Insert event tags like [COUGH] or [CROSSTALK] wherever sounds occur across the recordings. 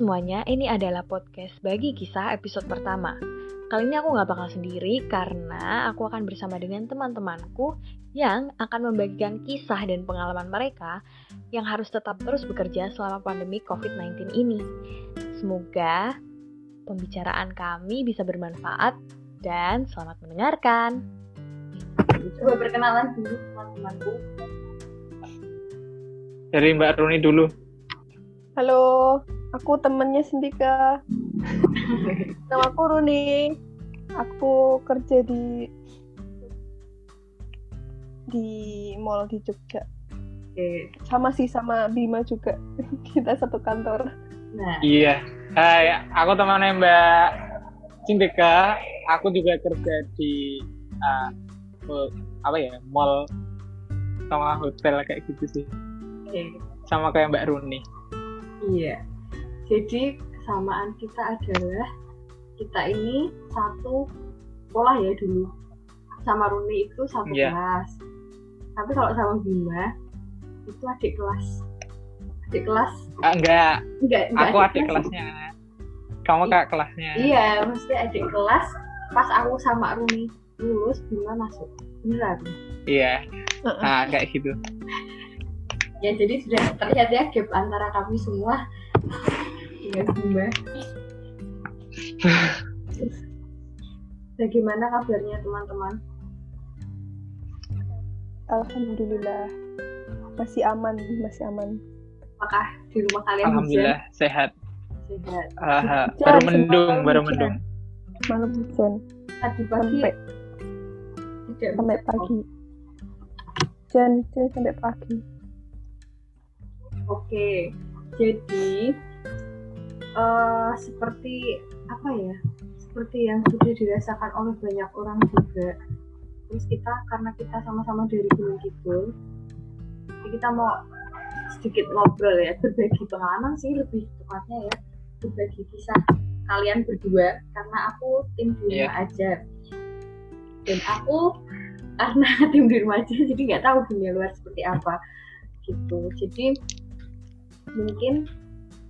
semuanya, ini adalah podcast bagi kisah episode pertama. Kali ini aku nggak bakal sendiri karena aku akan bersama dengan teman-temanku yang akan membagikan kisah dan pengalaman mereka yang harus tetap terus bekerja selama pandemi COVID-19 ini. Semoga pembicaraan kami bisa bermanfaat dan selamat mendengarkan. Coba perkenalan dulu teman-temanku. Dari Mbak Runi dulu. Halo, aku temennya Sindika. Nama aku Runi. Aku kerja di di mall di Jogja. Oke. Sama sih sama Bima juga. [LAUGHS] Kita satu kantor. Nah, Iya. Hai, aku temannya Mbak Cindeka. Aku juga kerja di uh, apa ya mall sama hotel kayak gitu sih. oke. Sama kayak Mbak Runi. Iya. Jadi kesamaan kita adalah kita ini satu sekolah ya dulu. Sama Runi itu satu Iya. kelas. Tapi kalau sama Bima itu adik kelas. Adik kelas Ah, enggak, enggak, enggak aku adik kelasnya. Kamu kakak kelasnya. Iya, mesti adik kelas. Pas aku sama Runi lulus, Bima masuk. Beneran. Iya. Nah, kayak gitu. Ya jadi sudah terlihat ya gap antara kami semua dengan Bima. Bagaimana [LAUGHS] kabarnya teman-teman? Alhamdulillah. Masih aman, masih aman. Apakah di rumah kalian hujan? Alhamdulillah sehat. Sehat. Ah, Hujan, baru mendung, baru hujan. mendung. Malam hujan Tadi pagi sampai tidak sampai hujan. pagi. Hujan hujan sampai pagi. Oke, jadi eh seperti apa ya? Seperti yang sudah dirasakan oleh banyak orang juga. Terus kita karena kita sama-sama dari Gunung Kidul, jadi kita mau sedikit ngobrol ya, berbagi pengalaman sih lebih tepatnya ya, berbagi kisah kalian berdua karena aku tim di rumah aja dan aku [LAUGHS] karena tim di rumah aja jadi nggak tahu dunia luar seperti apa gitu jadi mungkin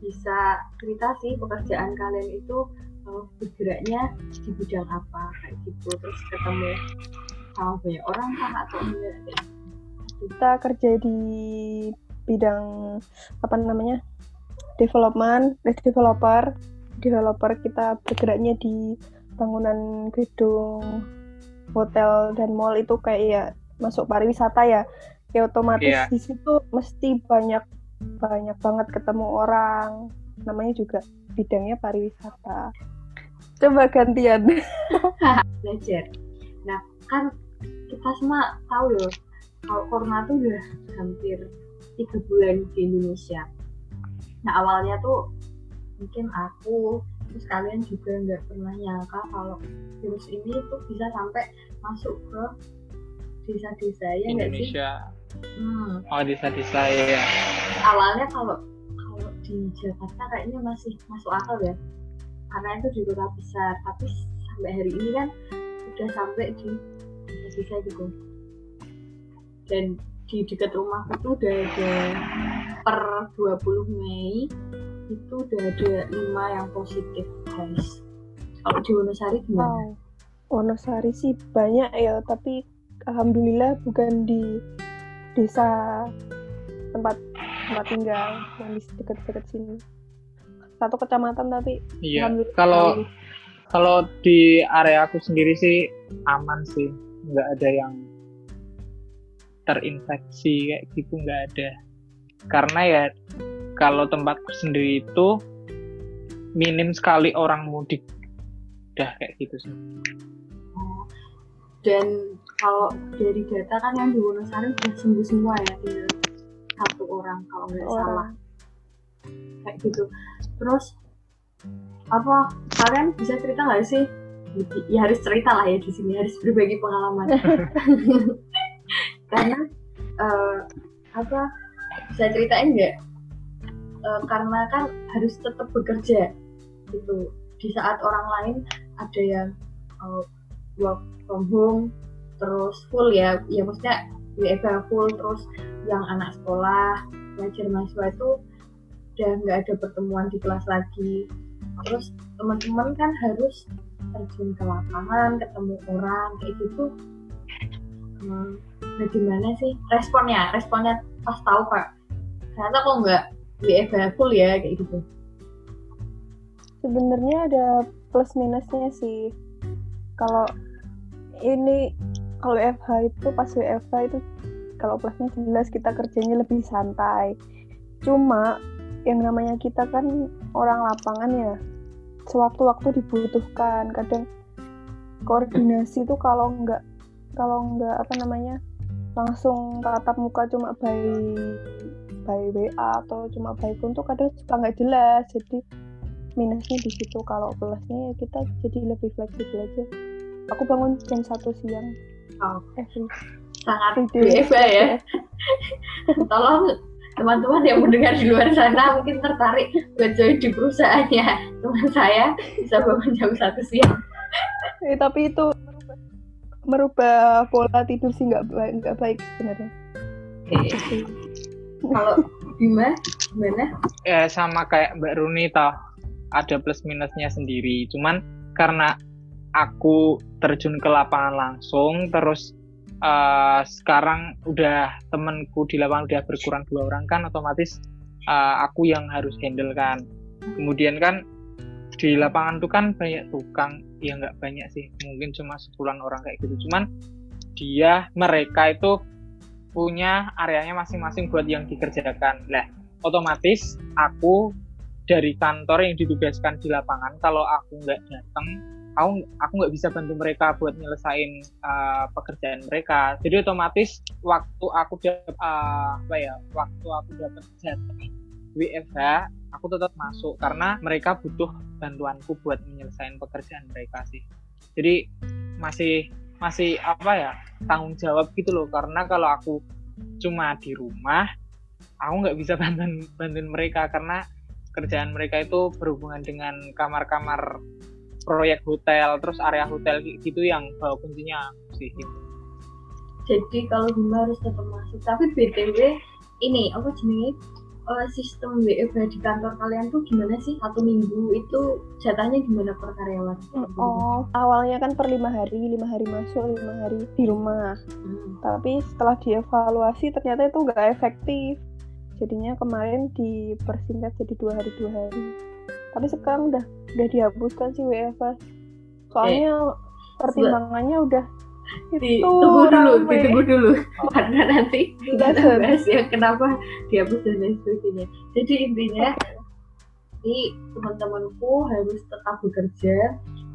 bisa cerita sih pekerjaan kalian itu eh, bergeraknya di bidang apa kayak gitu terus ketemu sama banyak orang kah atau enggak kayak gitu. Kita kerja di bidang apa namanya? development, eh, developer. Developer kita bergeraknya di bangunan gedung hotel dan mall itu kayak ya masuk pariwisata ya. Ya otomatis Iya. di situ mesti banyak banyak banget ketemu orang. Namanya juga bidangnya pariwisata. Coba gantian. [LAUGHS] belajar nah kan kita semua tahu loh kalau corona tuh udah hampir tiga bulan di Indonesia nah awalnya tuh mungkin aku terus kalian juga nggak pernah nyangka kalau virus ini tuh bisa sampai masuk ke desa-desa ya nggak sih Indonesia. Hmm. Oh, desa-desa ya. awalnya kalau kalau di Jakarta kayaknya masih masuk akal ya karena itu di kota besar tapi sampai hari ini kan udah sampai di desa gitu dan di dekat rumahku tuh udah ada per 20 Mei itu udah ada lima yang positif guys kalau di Wonosari gimana? Wow. Wonosari sih banyak ya, tapi alhamdulillah bukan di desa tempat tempat tinggal yang di dekat-dekat sini. Satu kecamatan tapi Iya. Kalau kalau di area aku sendiri sih aman sih, nggak ada yang terinfeksi kayak gitu nggak ada. Karena ya kalau tempatku sendiri itu minim sekali orang mudik. Udah kayak gitu sih. Dan kalau dari data kan yang di Wonosari udah sembuh semua ya tinggal satu orang kalau nggak salah kayak gitu. Terus apa kalian bisa cerita nggak sih? Ya harus cerita lah ya di sini harus berbagi pengalaman. [LAUGHS] Karena eh, apa bisa ceritain nggak? Eh, karena kan harus tetap bekerja gitu. Di saat orang lain ada yang eh, work from home terus full ya ya maksudnya WFH full terus yang anak sekolah pelajar mahasiswa itu udah nggak ada pertemuan di kelas lagi. Terus teman-teman kan harus terjun ke lapangan ketemu orang kayak gitu. Hmm, bagaimana sih responnya? Responnya pas tahu pak ternyata kok nggak WFH full ya? Kayak gitu. Sebenarnya ada plus minusnya sih. Kalau ini kalau FH itu pas WFH itu kalau plusnya jelas kita kerjanya lebih santai. Cuma yang namanya kita kan orang lapangan ya sewaktu-waktu dibutuhkan. Kadang koordinasi itu kalau nggak kalau nggak apa namanya langsung tatap muka cuma by by WA atau cuma by phone tuh kadang suka nggak jelas. Jadi minusnya di situ. Kalau plusnya ya kita jadi lebih fleksibel aja. Aku bangun jam satu siang oh, sangat. WFH ya. [LAUGHS] Tolong teman-teman yang mendengar di luar sana mungkin tertarik buat join di perusahaannya teman saya bisa bangun jam satu siang. Eh, tapi itu merubah, merubah pola tidur sih nggak baik nggak baik sebenarnya. Oke. kalau Bima gimana? Ya sama kayak Mbak Runi toh. Ada plus minusnya sendiri. Cuman karena aku terjun ke lapangan langsung terus uh, sekarang udah temenku di lapangan udah berkurang dua orang kan otomatis uh, aku yang harus handle kan. Kemudian kan di lapangan tuh kan banyak tukang ya nggak banyak sih mungkin cuma sepuluhan orang kayak gitu. Cuman dia mereka itu punya areanya masing-masing buat yang dikerjakan. Lah otomatis aku dari kantor yang ditugaskan di lapangan kalau aku nggak datang aku aku nggak bisa bantu mereka buat nyelesain uh, pekerjaan mereka. Jadi otomatis waktu aku dapat uh, apa ya waktu aku dapat jadwal WFH aku tetap masuk karena mereka butuh bantuanku buat menyelesaikan pekerjaan mereka sih. Jadi masih masih apa ya tanggung jawab gitu loh. Karena kalau aku cuma di rumah aku nggak bisa [LAUGHS] bantuin bantuin mereka. Karena kerjaan mereka itu berhubungan dengan kamar-kamar proyek hotel terus area hotel gitu yang bawa kuncinya sih gitu. jadi kalau Bima harus tetap masuk tapi BTW ini apa jenenge? Uh, sistem WFH di kantor kalian tuh gimana sih? Satu minggu itu jatahnya gimana per karyawan? Oh awalnya kan per lima hari lima hari masuk lima hari di rumah. Hmm. tapi setelah dievaluasi ternyata itu nggak efektif. Jadinya kemarin dipersingkat jadi dua hari dua hari. Tapi sekarang udah udah dihapuskan sih WFH soalnya pertimbangannya udah itu tunggu dulu, rame. ditunggu dulu karena nanti kita bahas ya kenapa dihapus dan lain sebagainya. Jadi intinya ini teman-temanku harus tetap bekerja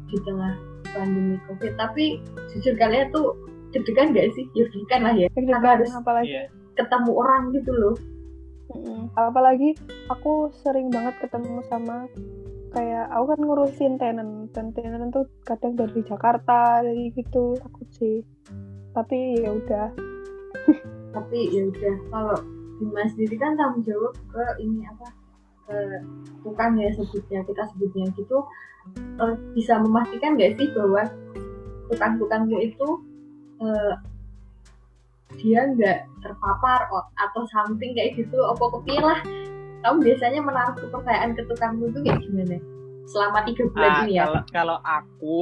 di tengah pandemi COVID. Tapi jujur kalian tuh deg-degan gak sih? Ya deg-degan lah ya. Deg-degan, Karena harus apalagi Iya. ketemu orang gitu loh. Apalagi aku sering banget ketemu sama kayak aku kan ngurusin tenant dan tenant tuh kadang dari Jakarta dari gitu takut sih. Tapi ya udah. Tapi ya udah kalau Bima sendiri kan tanggung jawab ke ini apa ke tukang ya sebutnya kita sebutnya gitu. Eh, bisa memastikan nggak sih bahwa tukang-tukangnya itu eh, dia nggak terpapar atau something kayak gitu apa kepiye lah kamu biasanya menaruh kepercayaan ke tukangmu itu kayak gimana? Selama tiga bulan Ah, ini ya? kalau kalau aku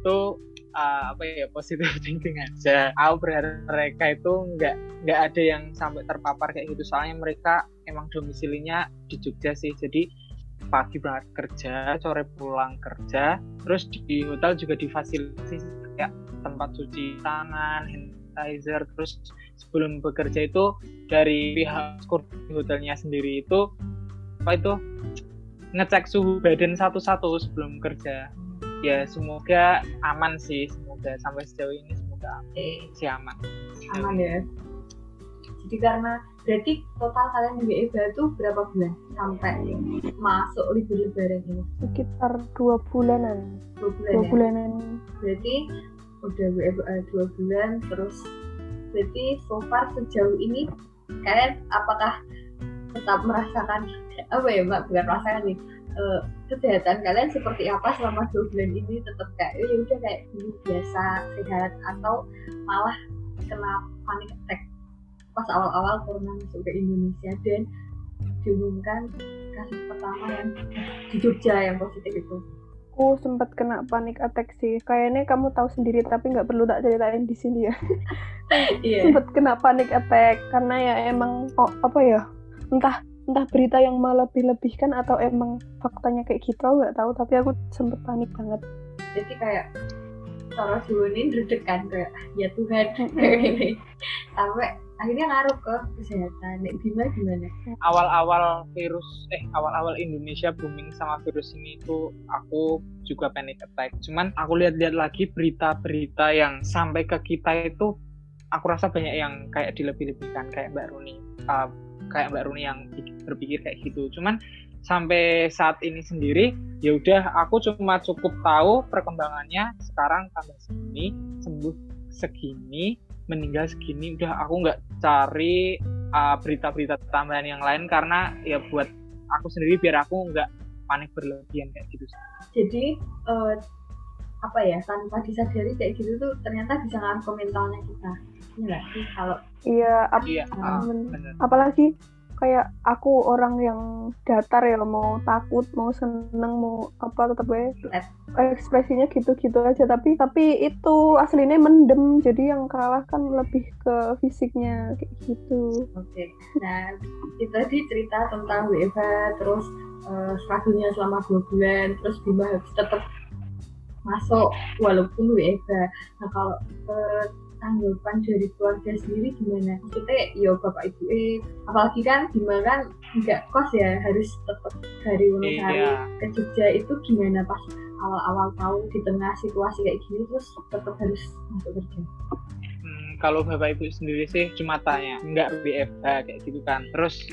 tuh ah, apa ya positive thinking aja. Aku berharap mereka itu nggak nggak ada yang sampai terpapar kayak gitu. Soalnya mereka emang domisilinya di Jogja sih. Jadi pagi berangkat kerja sore pulang kerja. Terus di hotel juga difasilitasi kayak tempat cuci tangan hand sanitizer. Terus sebelum bekerja itu dari pihak hotelnya sendiri itu apa itu ngecek suhu badan satu-satu sebelum kerja. Ya semoga aman sih semoga sampai sejauh ini semoga Eh, sih aman. Aman ya. Jadi karena berarti total kalian di WFH itu berapa bulan sampai masuk libur lebaran ini? Sekitar dua bulanan. Dua bulan dua ya? bulanan. Berarti udah WFH dua bulan terus berarti so far sejauh ini kalian apakah tetap merasakan apa ya mbak? Bukan merasakan nih eh, kesehatan kalian seperti apa selama dua bulan ini? Tetap kayak ya udah kayak dulu biasa sehat atau malah kena panic attack pas awal-awal corona masuk ke Indonesia dan diumumkan kasus pertama yang di Jogja yang positif itu aku sempat kena panik attack sih. Kayaknya kamu tahu sendiri tapi nggak perlu tak ceritain di sini ya. [LAUGHS] Iya. Sempat kena panik attack karena ya emang oh, apa ya entah entah berita yang melebih-lebihkan atau emang faktanya kayak gitu nggak tahu tapi aku sempet panik banget. Jadi kayak cara ini deg-degan kayak ya Tuhan. [LAUGHS] Sampai akhirnya ngaruh ke kesehatan. Nek Bima gimana? Awal-awal virus eh awal-awal Indonesia booming sama virus ini itu aku juga panic attack. Cuman aku lihat-lihat lagi berita-berita yang sampai ke kita itu aku rasa banyak yang kayak dilebih-lebihkan kayak Mbak Runi uh, kayak Mbak Runi yang berpikir kayak gitu. Cuman sampai saat ini sendiri ya udah aku cuma cukup tahu perkembangannya. Sekarang tambah segini sembuh segini meninggal segini udah aku nggak cari uh, berita-berita tambahan yang lain karena ya buat aku sendiri biar aku nggak panik berlebihan kayak gitu jadi uh, apa ya tanpa disadari kayak gitu tuh ternyata bisa ngaruh ke mentalnya kita. Iya sih? Kalau iya, ap iya uh, apalagi kayak aku orang yang datar ya mau takut mau seneng mau apa tetap ya ekspresinya gitu-gitu aja. Tapi tapi itu aslinya mendem jadi yang kalah kan lebih ke fisiknya kayak gitu. Oke. Okay. nah itu tadi cerita tentang WFH terus uh, selama dua bulan terus Bima harus tetap masuk walaupun WFH nah kalau uh, tanggapan dari keluarga sendiri gimana? Maksudnya ya bapak ibu eh apalagi kan gimana kan nggak kos ya harus tetap dari Wonosari iya. ke Jogja itu gimana pas awal-awal tahu di tengah situasi kayak gini terus tetap harus masuk kerja? Hmm, kalau bapak ibu sendiri sih cuma tanya nggak BFH kayak gitu kan terus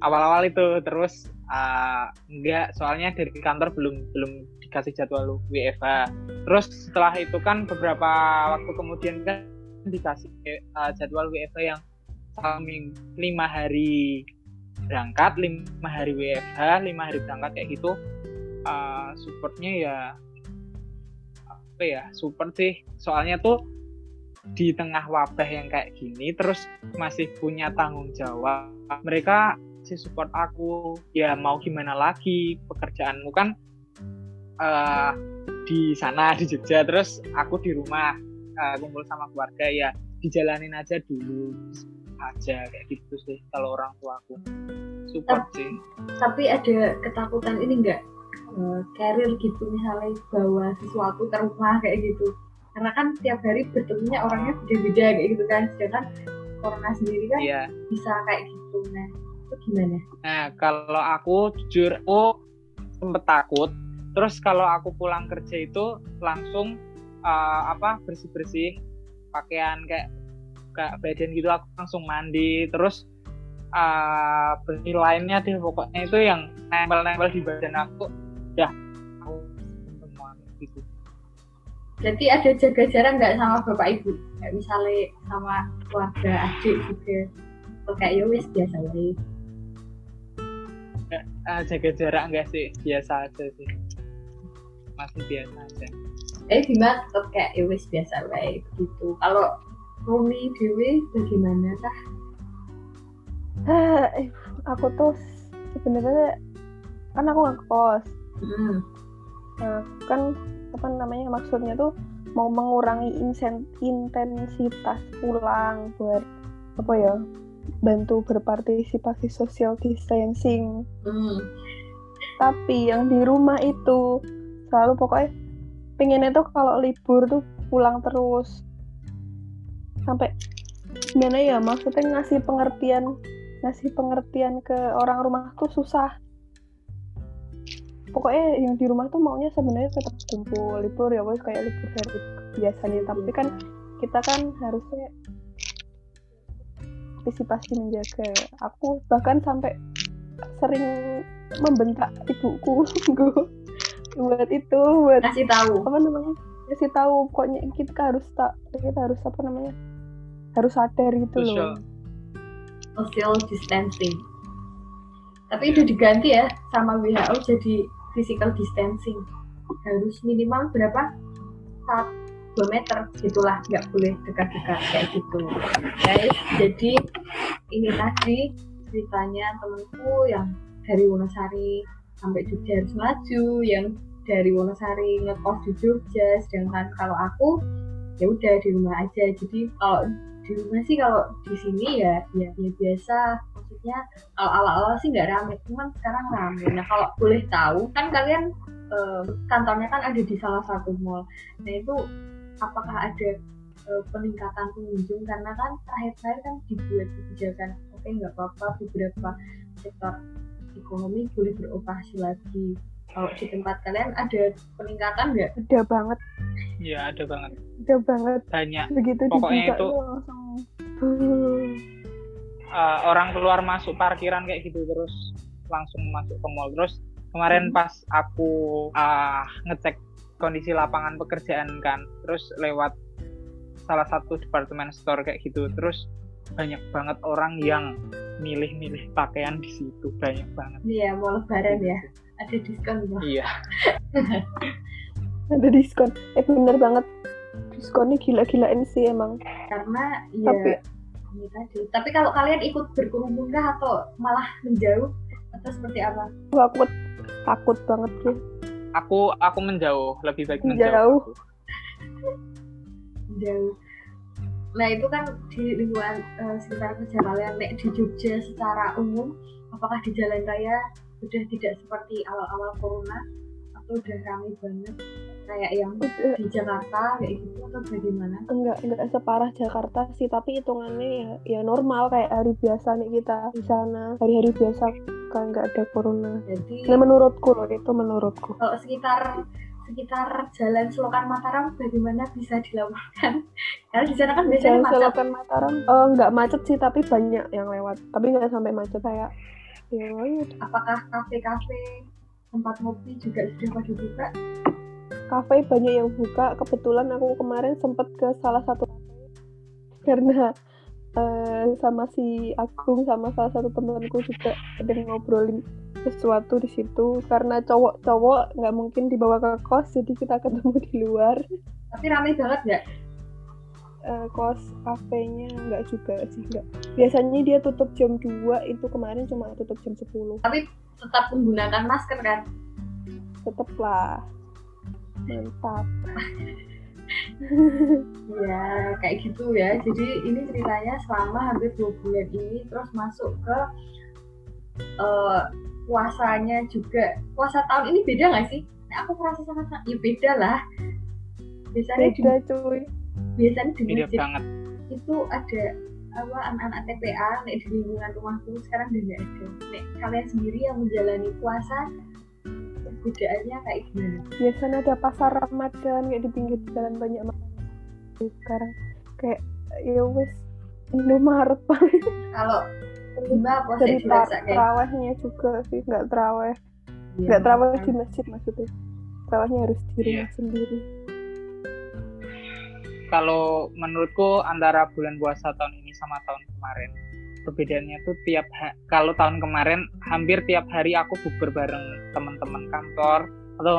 awal-awal itu terus uh, enggak soalnya dari kantor belum belum dikasih jadwal WFH terus setelah itu kan beberapa waktu kemudian kan dikasih uh, jadwal WFH yang saming lima hari berangkat lima hari WFH lima hari berangkat kayak gitu uh, supportnya ya apa ya support sih. Soalnya tuh di tengah wabah yang kayak gini terus masih punya tanggung jawab mereka sih support aku. Ya mau gimana lagi pekerjaanmu kan uh, di sana di Jogja terus aku di rumah uh, kumpul sama keluarga ya dijalanin aja dulu aja kayak gitu sih kalau orang tua aku. Support tapi, sih. tapi ada ketakutan ini enggak uh, carrier gitu misalnya bawa sesuatu ke rumah kayak gitu. Karena kan tiap hari bertemunya orangnya beda-beda kayak gitu kan. Sedangkan corona sendiri kan yeah. bisa kayak gitu. Nah itu gimana? Nah kalau aku jujur aku sempet takut. Terus kalau aku pulang kerja itu langsung uh, apa bersih bersih pakaian kayak kayak badan gitu aku langsung mandi. Terus uh, bersih lainnya deh pokoknya itu yang nempel-nempel di badan aku ya aku semua gitu. Jadi ada jaga jarak nggak sama bapak ibu? Kayak misalnya sama keluarga adik juga? Atau kayak ya wis biasa aja? Uh, jaga jarak enggak sih? Biasa aja sih. Masih biasa aja eh gimana? Tetap kayak ya wis biasa baik gitu. Kalau Rumi Dewi bagaimana kah eh, aku tuh sebenarnya kan aku nggak kos. Hmm. nah, kan apa namanya maksudnya tuh mau mengurangi intensitas pulang buat apa ya bantu berpartisipasi social distancing. Hmm. tapi yang di rumah itu selalu pokoknya pengennya tuh kalau libur tuh pulang terus. Sampai gimana ya maksudnya ngasih pengertian ngasih pengertian ke orang rumah tuh susah. Pokoknya yang di rumah tuh maunya sebenarnya tetap kumpul libur ya wes kayak libur hari biasanya. Tapi kan kita kan harusnya antisipasi menjaga. Aku bahkan sampai sering membentak ibuku [LAUGHS] buat itu buat kasih tahu. apa namanya? Kasih tahu pokoknya kita harus tak kita harus apa namanya? Harus sadar gitu loh. social distancing. Tapi itu diganti ya sama WHO jadi physical distancing. Harus minimal berapa? Satu dua meter. Gitulah nggak boleh dekat-dekat kayak gitu. Guys jadi ini tadi ceritanya temenku yang dari Wonosari sampai Jogja harus maju yang dari Wonosari ngekos di Jogja sedangkan kalau aku ya udah di rumah aja. Jadi kalau di rumah sih kalau di sini ya ya, ya biasa. Maksudnya kalau awal-awal sih nggak rame cuman sekarang rame. Nah kalau boleh tahu kan kalian eh, kantornya kan ada di salah satu mall. Nah itu apakah ada eh, peningkatan pengunjung? Karena kan terakhir-terakhir kan dibuat kebijakan oke nggak apa-apa beberapa sektor ekonomi boleh beroperasi lagi. Kalau di tempat kalian ada peningkatan nggak? Udah banget, Iya ada banget. Udah banget. banyak. Begitu Pokoknya itu- langsung. Uh, orang keluar masuk parkiran kayak gitu terus langsung masuk ke mall. Terus kemarin pas aku uh, ngecek kondisi lapangan pekerjaan kan terus lewat salah satu departemen store kayak gitu terus banyak banget orang yang milih-milih pakaian di situ banyak banget. Iya mau lebaran ya? Ada diskon loh iya. [LAUGHS] Ada diskon. Eh bener banget. Diskonnya gila-gilain sih emang. karena ya Tapi tadi tapi kalau kalian ikut berkerumun kah atau malah menjauh atau seperti apa? Aku takut. Banget sih. aku aku menjauh. Lebih baik Menjauh. menjauh. Menjauh nah itu kan di lingkungan eh, sekitar kerja kalian nek di Jogja secara umum apakah di jalan raya sudah tidak seperti awal-awal corona? Atau udah ramai banget kayak yang di Jakarta kayak gitu atau bagaimana? Enggak enggak separah Jakarta sih tapi hitungannya ya, ya normal kayak hari biasa nih kita di sana hari-hari biasa kan nggak ada corona. Jadi nah menurutku loh itu menurutku. Kalau sekitar sekitar jalan Selokan Mataram bagaimana bisa dilaporkan [LAUGHS] karena di sana kan biasanya jalan macet. Selokan Mataram. Eh, nggak macet sih tapi banyak yang lewat. Tapi nggak sampai macet kayak ya apakah kafe-kafe tempat ngopi juga sudah pada buka? Kafe banyak yang buka. Kebetulan aku kemarin sempet ke salah satu karena eh, sama si Agung sama salah satu temanku juga ada ngobrolin sesuatu di situ karena cowok-cowok nggak mungkin dibawa ke kos jadi kita ketemu di luar. Tapi ramai banget nggak? Eh, kos kafenya nggak juga sih nggak. Biasanya dia tutup jam 2 itu kemarin cuma tutup jam 10 tetap menggunakan masker kan? Tetep lah mantap. Ya kayak gitu ya. Jadi ini ceritanya selama hampir dua bulan ini terus masuk ke eh, puasanya juga. Puasa tahun ini beda nggak sih? Nah, aku merasa sangat ya beda lah. Biasanya di, beda cuy. biasanya di beda masjid banget. itu ada apa anak-anak TPA nek di lingkungan rumahku sekarang udah nggak ada. Nek kalian sendiri yang menjalani puasa perbedaannya kayak gimana? Biasanya ada pasar Ramadan kayak di pinggir jalan banyak makanan sekarang. Kayak ya wes Indomaret. Paling [LAUGHS] kalau tar- kayak terawihnya juga sih nggak terawih. Iya, nggak terawih di masjid maksudnya. Terawihnya harus di rumah Iya. sendiri. Kalau menurutku antara bulan puasa tahun ini sama tahun kemarin perbedaannya tuh tiap ha- kalau tahun kemarin hampir tiap hari aku bukber bareng teman-teman kantor atau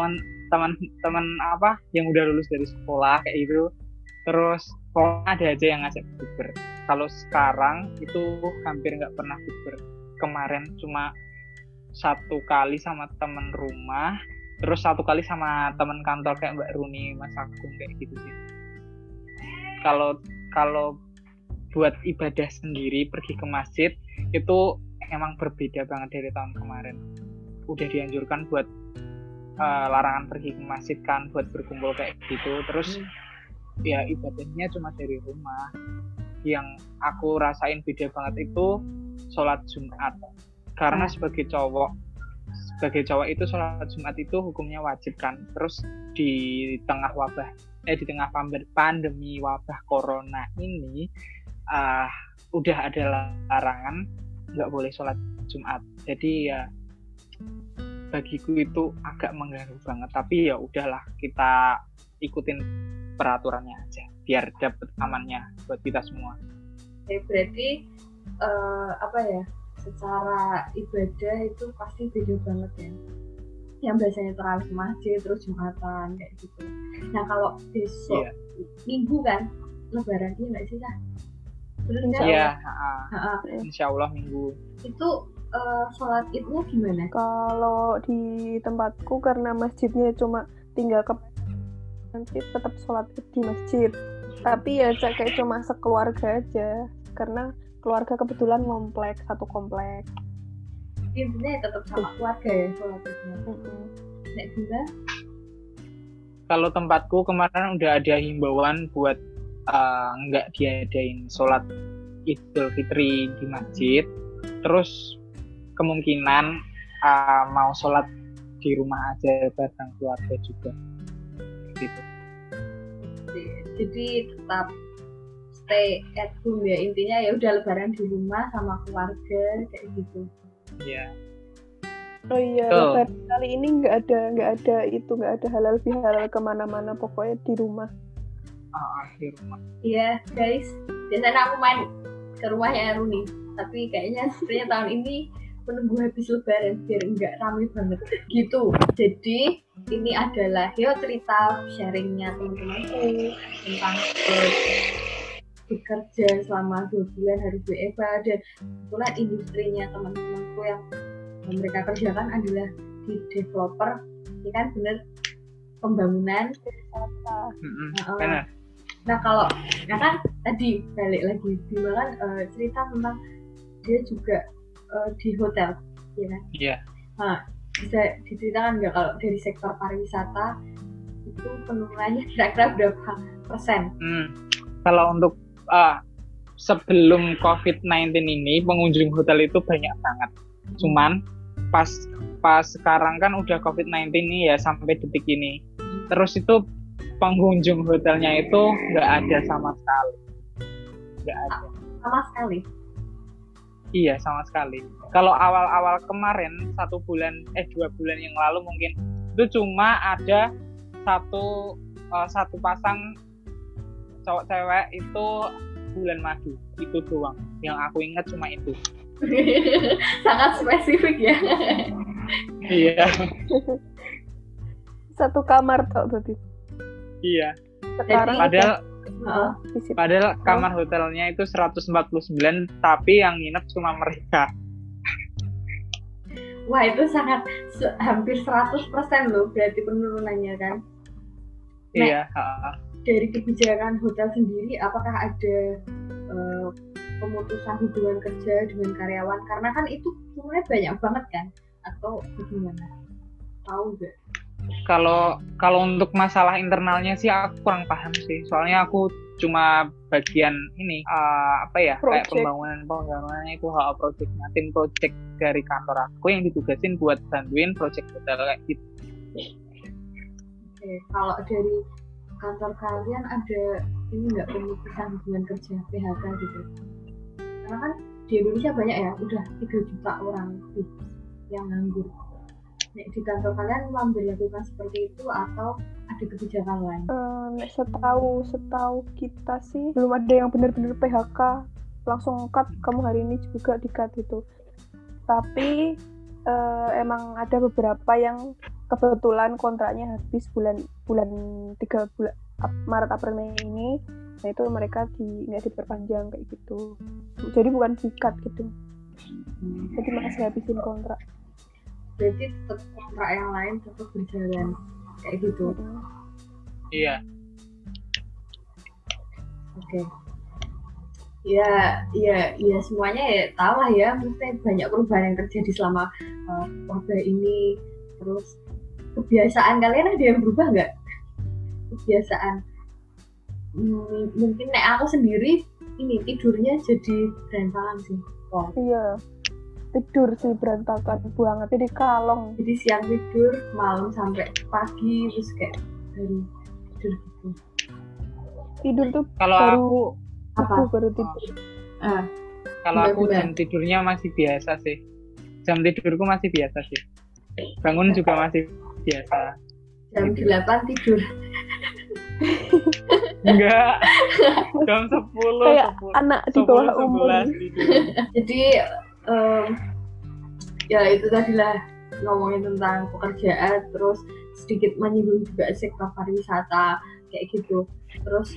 teman teman apa yang udah lulus dari sekolah kayak gitu terus pokoknya ada aja yang ngajak bukber kalau sekarang itu hampir nggak pernah bukber kemarin cuma satu kali sama temen rumah terus satu kali sama temen kantor kayak Mbak Runi Mas Agung kayak gitu sih. Kalau kalau buat ibadah sendiri pergi ke masjid itu emang berbeda banget dari tahun kemarin. Udah dianjurkan buat eh, larangan pergi ke masjid kan buat berkumpul kayak gitu. Terus ya ibadahnya cuma dari rumah. Yang aku rasain beda banget itu sholat Jumat. Karena sebagai cowok sebagai cowok itu sholat Jumat itu hukumnya wajib kan. Terus di tengah wabah eh di tengah pand- pandemi wabah corona ini ah udah ada larangan nggak boleh sholat Jumat. Jadi ya bagiku itu agak mengganggu banget tapi ya udahlah kita ikutin peraturannya aja biar dapet amannya buat kita semua Oke, berarti eh, apa ya secara ibadah itu pasti beda banget ya yang biasanya terawih masjid terus jumatan kayak gitu nah kalau besok Iya. minggu kan lebaran iya nggak sih kan? Iya, insya Allah minggu. itu eh, sholat idmu gimana Kalau di tempatku karena masjidnya cuma tinggal ke nanti tetap sholat id di masjid. Tapi ya Cak, kayak cuma sekeluarga aja karena keluarga kebetulan kompleks satu kompleks. intinya ya tetap sama keluarga ya sholat Mm-mm. nek Bunda Kalau tempatku kemarin udah ada himbauan buat uh, nggak diadain sholat Idul Fitri di masjid. Terus kemungkinan uh, mau sholat di rumah aja bareng keluarga juga. Gitu. jadi tetap stay at home ya intinya ya udah lebaran di rumah sama keluarga kayak gitu Ya. Oh iya, Betul. lebaran kali ini nggak ada nggak ada itu nggak ada halal bihalal ke mana-mana pokoknya di rumah. Uh, di rumah. Iya guys, biasanya aku main ke rumahnya Runi, tapi kayaknya sepertinya tahun ini menunggu habis lebaran biar enggak rame banget gitu. Jadi ini adalah yo cerita sharingnya teman-temanku tentang eh, bekerja selama dua bulan hari WFA dan kebetulan industrinya teman-temanku yang mereka kerjakan adalah di developer, ini kan bener pembangunan Heeh. benar. Nah kalau, nah kan tadi balik lagi Bima kan eh, cerita tentang dia juga eh, di hotel, ya kan? Iya. Bisa diceritakan nggak kalau dari sektor pariwisata itu penurunannya kira-kira berapa persen? Hmm. Kalau untuk ah, sebelum COVID-19 ini pengunjung hotel itu banyak banget. Cuman pas pas sekarang kan udah COVID-19 ini ya sampai detik ini. Terus itu pengunjung hotelnya itu nggak ada sama sekali. Nggak ada. Sama sekali. Iya sama sekali. Kalau awal-awal kemarin satu bulan eh dua bulan yang lalu mungkin itu cuma ada satu eh, satu pasang cowok cewek itu bulan madu itu doang. Yang aku ingat cuma itu. [LAUGHS] Sangat spesifik ya. Iya. Satu kamar tok berarti. iya. Sekarang Padahal Heeh. visit. padahal kamar hotelnya itu 149 tapi yang nginep cuma mereka. Wah itu sangat se- hampir 100% loh berarti penurunannya kan. Nah. Iya. ha. Dari kebijakan hotel sendiri, apakah ada eh, pemutusan hubungan kerja dengan karyawan? Karena kan itu sebenarnya banyak banget kan? Atau bagaimana? Tahu nggak? Kalau kalau untuk masalah internalnya sih aku kurang paham sih. Soalnya aku cuma bagian ini eh, apa ya kayak Project. pembangunan pembangunan itu hal projectnya tim project dari kantor aku yang ditugasin buat bantuin project hotel kayak gitu. Oke, kalau dari kantor kalian ada ini nggak pemutusan hubungan kerja PHK gitu? Karena kan di Indonesia banyak ya, udah 3 juta orang lebih yang nganggur. Di kantor kalian memperlakukan seperti itu atau ada kebijakan lain? Nek setahu setahu kita sih belum ada yang benar-benar PHK langsung cut kamu hari ini juga di cut itu tapi eh, emang ada beberapa yang kebetulan kontraknya habis bulan bulan tiga bulan Maret April Mei ini. Nah itu mereka di nggak diperpanjang kayak gitu. Jadi bukan cut gitu. Jadi masih habisin kontrak Berarti tetap kontrak yang lain tetap berjalan kayak gitu. Iya. Oke. Ya, ya, ya semuanya ya tahu lah ya, maksudnya banyak perubahan yang terjadi selama uh, wabah ini. Terus kebiasaan kalian ada yang berubah nggak? Kebiasaan. Hmm, mungkin nek aku sendiri ini tidurnya jadi berantakan sih. Oh. iya tidur sih berantakan banget jadi kalong Jadi siang tidur, malam sampai pagi terus kayak baru tidur gitu. tidur tuh Kalau Baru- aku Apa? aku baru tidur Ah, kalau aku jam tidurnya masih biasa sih. Jam tidurku masih biasa sih. Bangun juga masih biasa. jam 8 tidur. Enggak. [LAUGHS] Jam 10, Kayak 10. anak di bawah 10, umur 11 tidur. jadi em, ya itu tadi lah ngomongin tentang pekerjaan terus sedikit menyinggung juga sektor pariwisata kayak gitu terus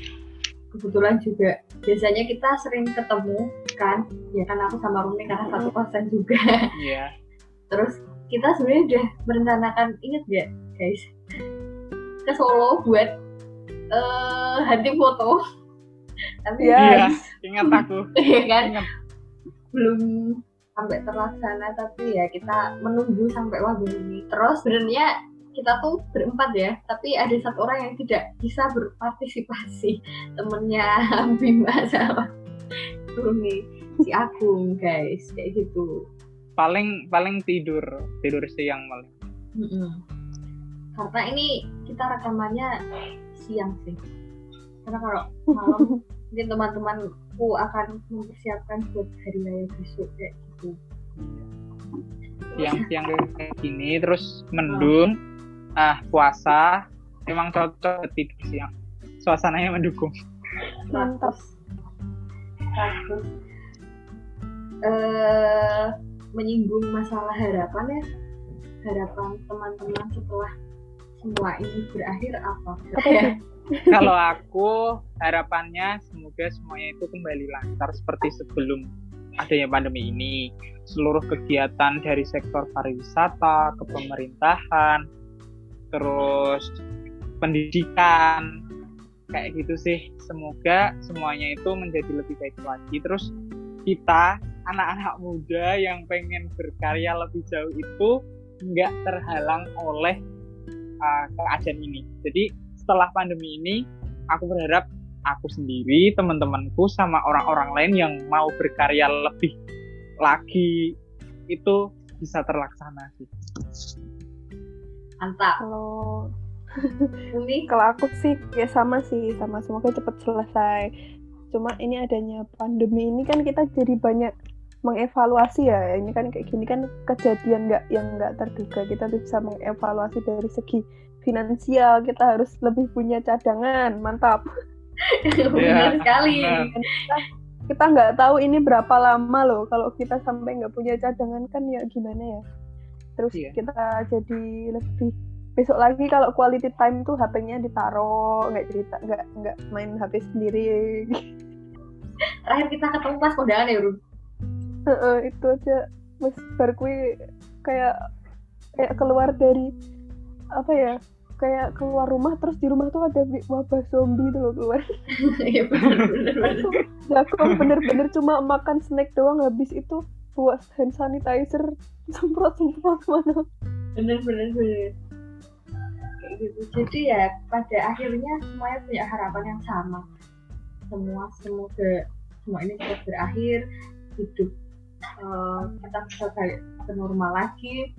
kebetulan juga biasanya kita sering ketemu kan ya kan aku sama Rumi karena satu kosan juga Iya. terus kita sebenarnya udah merencanakan inget gak guys ke Solo buat eh hunting foto tapi Iya. Iya, ingat aku. ya kan Ingat. belum sampai terlaksana tapi ya kita menunggu sampai wabah ini. Terus sebenarnya kita tuh berempat ya tapi ada satu orang yang tidak bisa berpartisipasi. Temennya [LAUGHS] Bima sama Rumi si Agung guys. Kayak gitu. Paling paling tidur, tidur siang malah. Mm-mm. karena ini kita rekamannya siang sih. Karena kalau malam [LAUGHS] mungkin teman-temanku akan mempersiapkan buat hari raya besok kayak gitu Siang-siang kayak gini terus mendung, ah puasa, emang cocok tidur siang. Suasananya mendukung. Mantap. Bagus. Eh, menyinggung masalah harapan ya. Harapan teman-teman setelah semua ini berakhir apa? Itu? [LAUGHS] Kalau aku harapannya semoga semuanya itu kembali lancar seperti sebelum adanya pandemi ini. Seluruh kegiatan dari sektor pariwisata, kepemerintahan, terus pendidikan, kayak gitu sih. Semoga semuanya itu menjadi lebih baik lagi. Terus kita anak-anak muda yang pengen berkarya lebih jauh itu nggak terhalang oleh uh, keadaan ini. Jadi setelah pandemi ini, aku berharap aku sendiri, teman-temanku, sama orang-orang lain yang mau berkarya lebih lagi itu bisa terlaksana sih. Mantap. Kalau [LAUGHS] Umi, kalau aku sih ya sama sih sama. Semoga cepat selesai. Cuma ini adanya pandemi ini kan kita jadi banyak mengevaluasi ya. Ini kan kayak gini kan kejadian nggak yang nggak terduga. Kita bisa mengevaluasi dari segi finansial. Kita harus lebih punya cadangan. Mantap [LAUGHS] [LAUGHS] benar sekali. benar. kita nggak tahu ini berapa lama loh kalau kita sampai nggak punya cadangan kan ya gimana ya terus Iya. kita jadi lebih besok lagi kalau quality time tuh HP-nya ditaruh nggak cerita nggak nggak main HP sendiri [LAUGHS] Terakhir kita ketemu pas kondangan ya, Rum. Heeh, itu aja mas bar kui kayak kayak keluar dari apa ya kayak keluar rumah terus di rumah tuh ada wabah zombie tuh loh keluar. [LAUGHS] Iya benar benar. benar. ya aku bener-bener cuma makan snack doang habis itu buat hand sanitizer semprot semprot mana. Bener bener kayak gitu. Jadi ya pada akhirnya semuanya punya harapan yang sama. Semua semoga semua ini cepat berakhir hidup eh, kita bisa balik ke normal lagi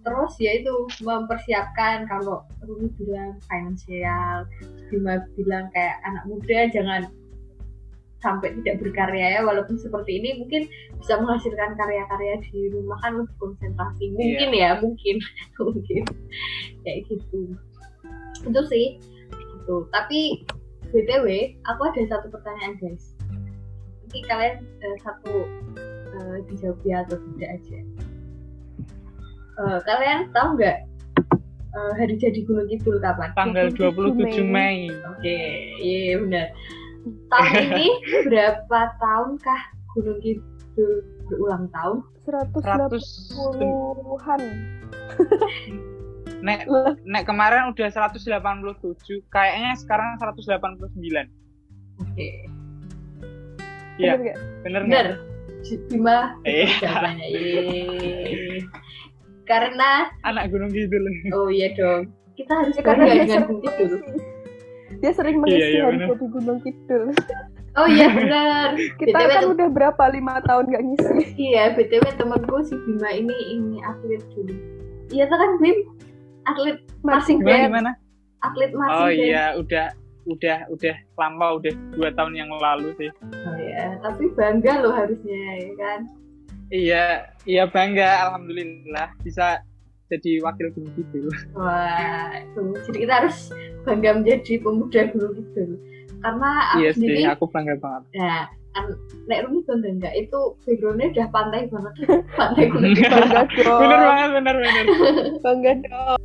terus ya itu mempersiapkan kalau Rumi bilang finansial Bima bilang kayak anak muda jangan sampai tidak berkarya ya. Walaupun seperti ini mungkin bisa menghasilkan karya-karya di rumah kan lebih konsentrasi. Mungkin ya mungkin. [LAUGHS] Mungkin. Kayak gitu. Itu sih. Itu tapi btw aku ada satu pertanyaan guys. Nanti kalian eh, satu eh, dijawab ya atau tidak aja Eh, kalian tahu nggak eh, hari jadi Gunung Kidul kapan? Tanggal 27 Mei. Mei. Oke, iya benar. Tahun [LAUGHS] ini berapa tahunkah Gunung Kidul berulang tahun? 180 100 an nek nek kemarin udah 187 kayaknya sekarang 189 Oke, Iya. Bener nggak? bener. Bima Eh. jawabannya. Yeay. Karena anak gunung kidul oh iya dong, kita harus Ya, karena dia dengan sering Gunung Kidul. mengisi dia sering mengisi iya, hari bener. jadi Gunung Kidul Oh iya [LAUGHS] benar. kita BTW kan udah berapa lima tahun nggak ngisi Iya, btw temanku si Bima ini ini atlet dulu. Iya tuh kan Bim, atlet gimana band. gimana atlet masih oh iya udah udah udah lama udah dua tahun yang lalu sih Oh iya, tapi bangga loh harusnya ya kan. Iya iya bangga alhamdulillah bisa jadi wakil gunung kidul Wah, itu. jadi kita harus bangga menjadi pemuda Gunung Kidul. Karena aku iya sendiri, sih aku bangga banget nah, kan, Nek Rumi bangga enggak, itu backgroundnya udah pantai banget. [LAUGHS] pantai Kidul. bangga [LAUGHS] dong bener banget bener bener [LAUGHS] bangga dong